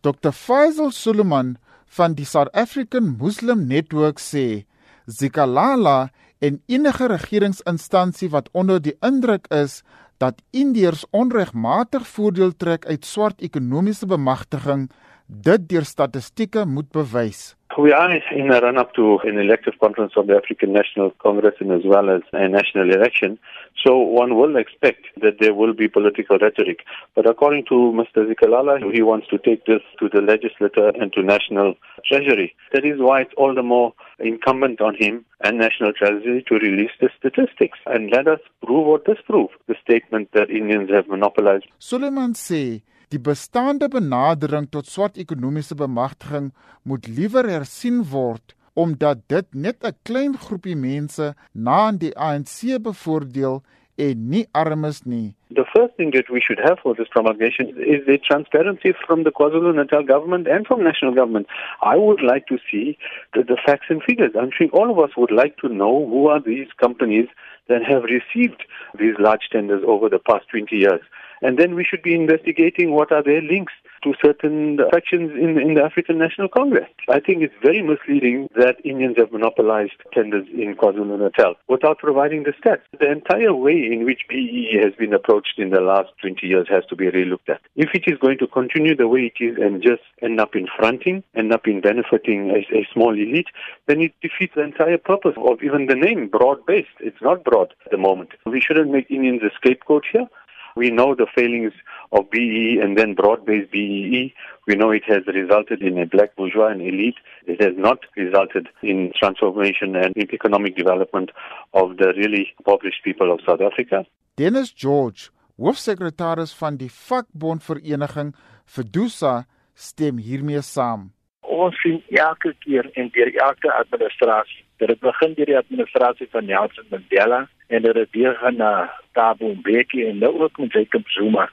Dr. Faisal Suleiman van die South African Muslim Network sê Zikalala en enige regeringsinstansie wat onder die indruk is dat Indiërs onregmatig voordeel trek uit swart ekonomiese bemagtiging, dit deur statistieke moet bewys. We are in a run up to an elective conference of the African National Congress and as well as a national election. So one will expect that there will be political rhetoric. But according to Mr. Zikalala, he wants to take this to the legislature and to national treasury. That is why it's all the more incumbent on him and national treasury to release the statistics and let us prove or disprove the statement that Indians have monopolized. Suleiman sê Die bestaande benadering tot swart ekonomiese bemagtiging moet liewer hersien word omdat dit net 'n klein groepie mense na aan die ANC bevoordeel en nie armes nie. The first thing that we should have for this promulgation is the transparency from the KwaZulu-Natal government and from national government. I would like to see the, the facts and figures. I'm sure all of us would like to know who are these companies that have received these large tenders over the past 20 years. And then we should be investigating what are their links to certain factions in, in the African National Congress. I think it's very misleading that Indians have monopolized tenders in KwaZulu-Natal without providing the stats. The entire way in which BEE has been approached in the last 20 years has to be relooked at. If it is going to continue the way it is and just end up in fronting, end up in benefiting a, a small elite, then it defeats the entire purpose of even the name, broad-based. It's not broad at the moment. We shouldn't make Indians a scapegoat here. We know the failings of BEE and then broad-based BEE. We know it has resulted in a black bourgeois and elite. It has not resulted in transformation and in economic development of the really impoverished people of South Africa. Dennis George, hoofsekretaris van die vakbondvereniging Fedusa, stem hiermee saam. Ons sien elke keer en deur elke administrasie dat dit begin deur die administrasie van Nelson Mandela en dat dit weer gaan na Thabo Mbeki en nou ook met Jacob Zuma.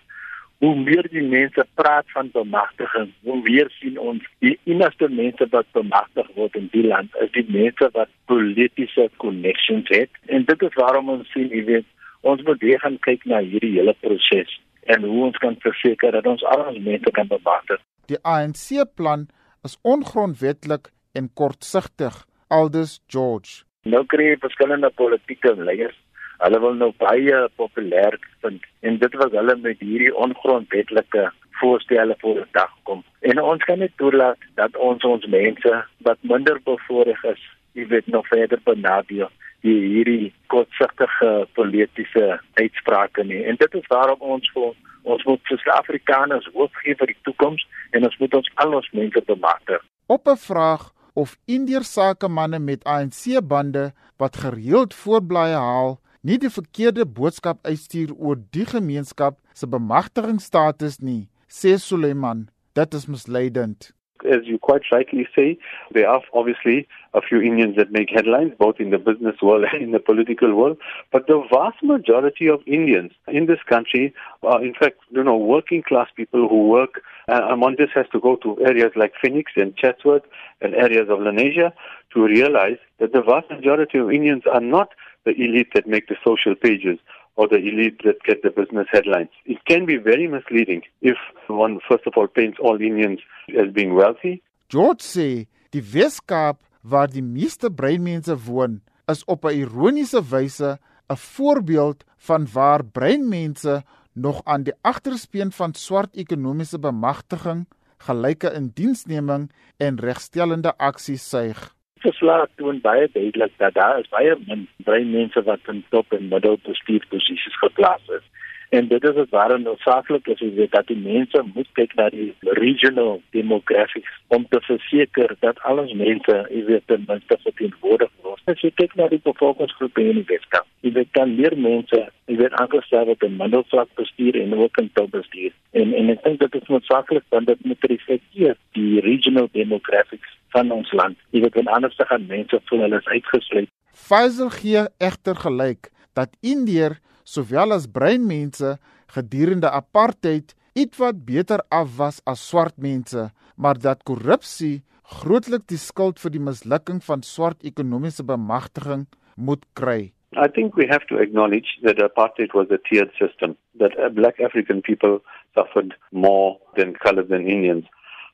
Hoe meer die mense praat van bemagtiging, hoe weer sien ons die enigste mense wat bemagtig word in die land is die mense wat politieke connections het. En dit is waarom ons sien, jy weet, ons moet weer gaan kyk na hierdie hele proses en hoe ons kan verseker dat ons al ons mense kan bemagtig. Die ANC plan is ongrondwetlik en kortsigtig Aldus George. Nou kry jy verskillende politieke leiers. Hulle wil nou baie populêr vind en dit was hulle met hierdie ongrondwetlike voorstelle voor die dag kom. En ons kan nie toelaat dat ons ons mense wat minder bevoorreg is, jy weet nog verder benadeel die hierdie kortsigtige politieke uitsprake nie. En dit is waarom ons vir ons moet vir Suid-Afrikaners hoop gee vir die toekoms en ons moet ons al ons mense bemagtig. Op 'n vraag of Indiër sakemanne met ANC bande wat gereeld voorblaaie haal, nie die verkeerde boodskap uitstuur oor die gemeenskap se bemagtigingsstatus nie, sê Suleiman. Dit is misleidend. As you quite rightly say, there are obviously a few Indians that make headlines, both in the business world and in the political world. But the vast majority of Indians in this country are, in fact, you know, working class people who work. Uh, just has to go to areas like Phoenix and Chatsworth and areas of Lenasia to realize that the vast majority of Indians are not the elite that make the social pages or the elite that get the business headlines. It can be very misleading if one, first of all, paints all Indians as being wealthy. George sê die Weskaap waar die meeste breinmense woon, is op 'n ironiese wyse 'n voorbeeld van waar breinmense nog aan die agterspeen van swart ekonomiese bemagtiging, gelyke indiensneming en regstellende aksies suig verslag toon baie duidelik dat daar is baie min breinmense wat in top en middelbestuursposisies geplaas is. En dit is waarom noodsaaklik is dat die mense moet kyk na die regional demographics om te verseker dat al ons mense, jy weet, ten minste verteenwoordig word. As jy kyk na die bevolkingsgroepe in die Weskaap, jy weet dan meer mense, jy weet aangestel word in middelvlak bestuur en ook in top bestuur. En en ek dink dit is noodsaaklik want dit moet reflekteer die regional demographics van ons land. Jy weet, en anders gaan mense voel hulle is uitgesluit. Faisal gee egter gelyk dat Indeer sowel as breinmense gedurende apartheid ietwat beter af was as swart mense, maar dat korrupsie grootliks die skuld vir die mislukking van swart ekonomiese bemagtiging moet kry. I think we have to acknowledge that apartheid was a tiered system, that black African people suffered more than colored than Indians.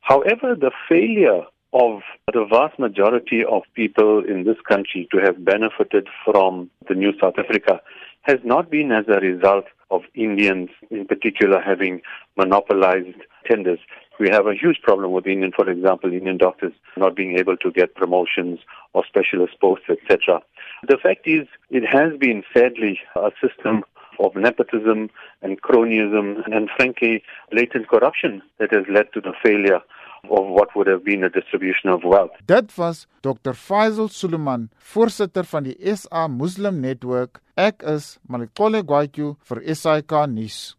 However, the failure of the vast majority of people in this country to have benefited from the new South Africa has not been as a result of Indians in particular having monopolized tenders. We have a huge problem with Indian, for example, Indian doctors not being able to get promotions or specialist posts, etc. The fact is, it has been sadly a system of nepotism and cronyism and frankly latent corruption that has led to the failure of what would have been a distribution of wealth. Dit was Dr. Faisal Suleman, voorsitter van die SA Muslim Network. Ek is Malikole Gwaitju vir SAK nuus.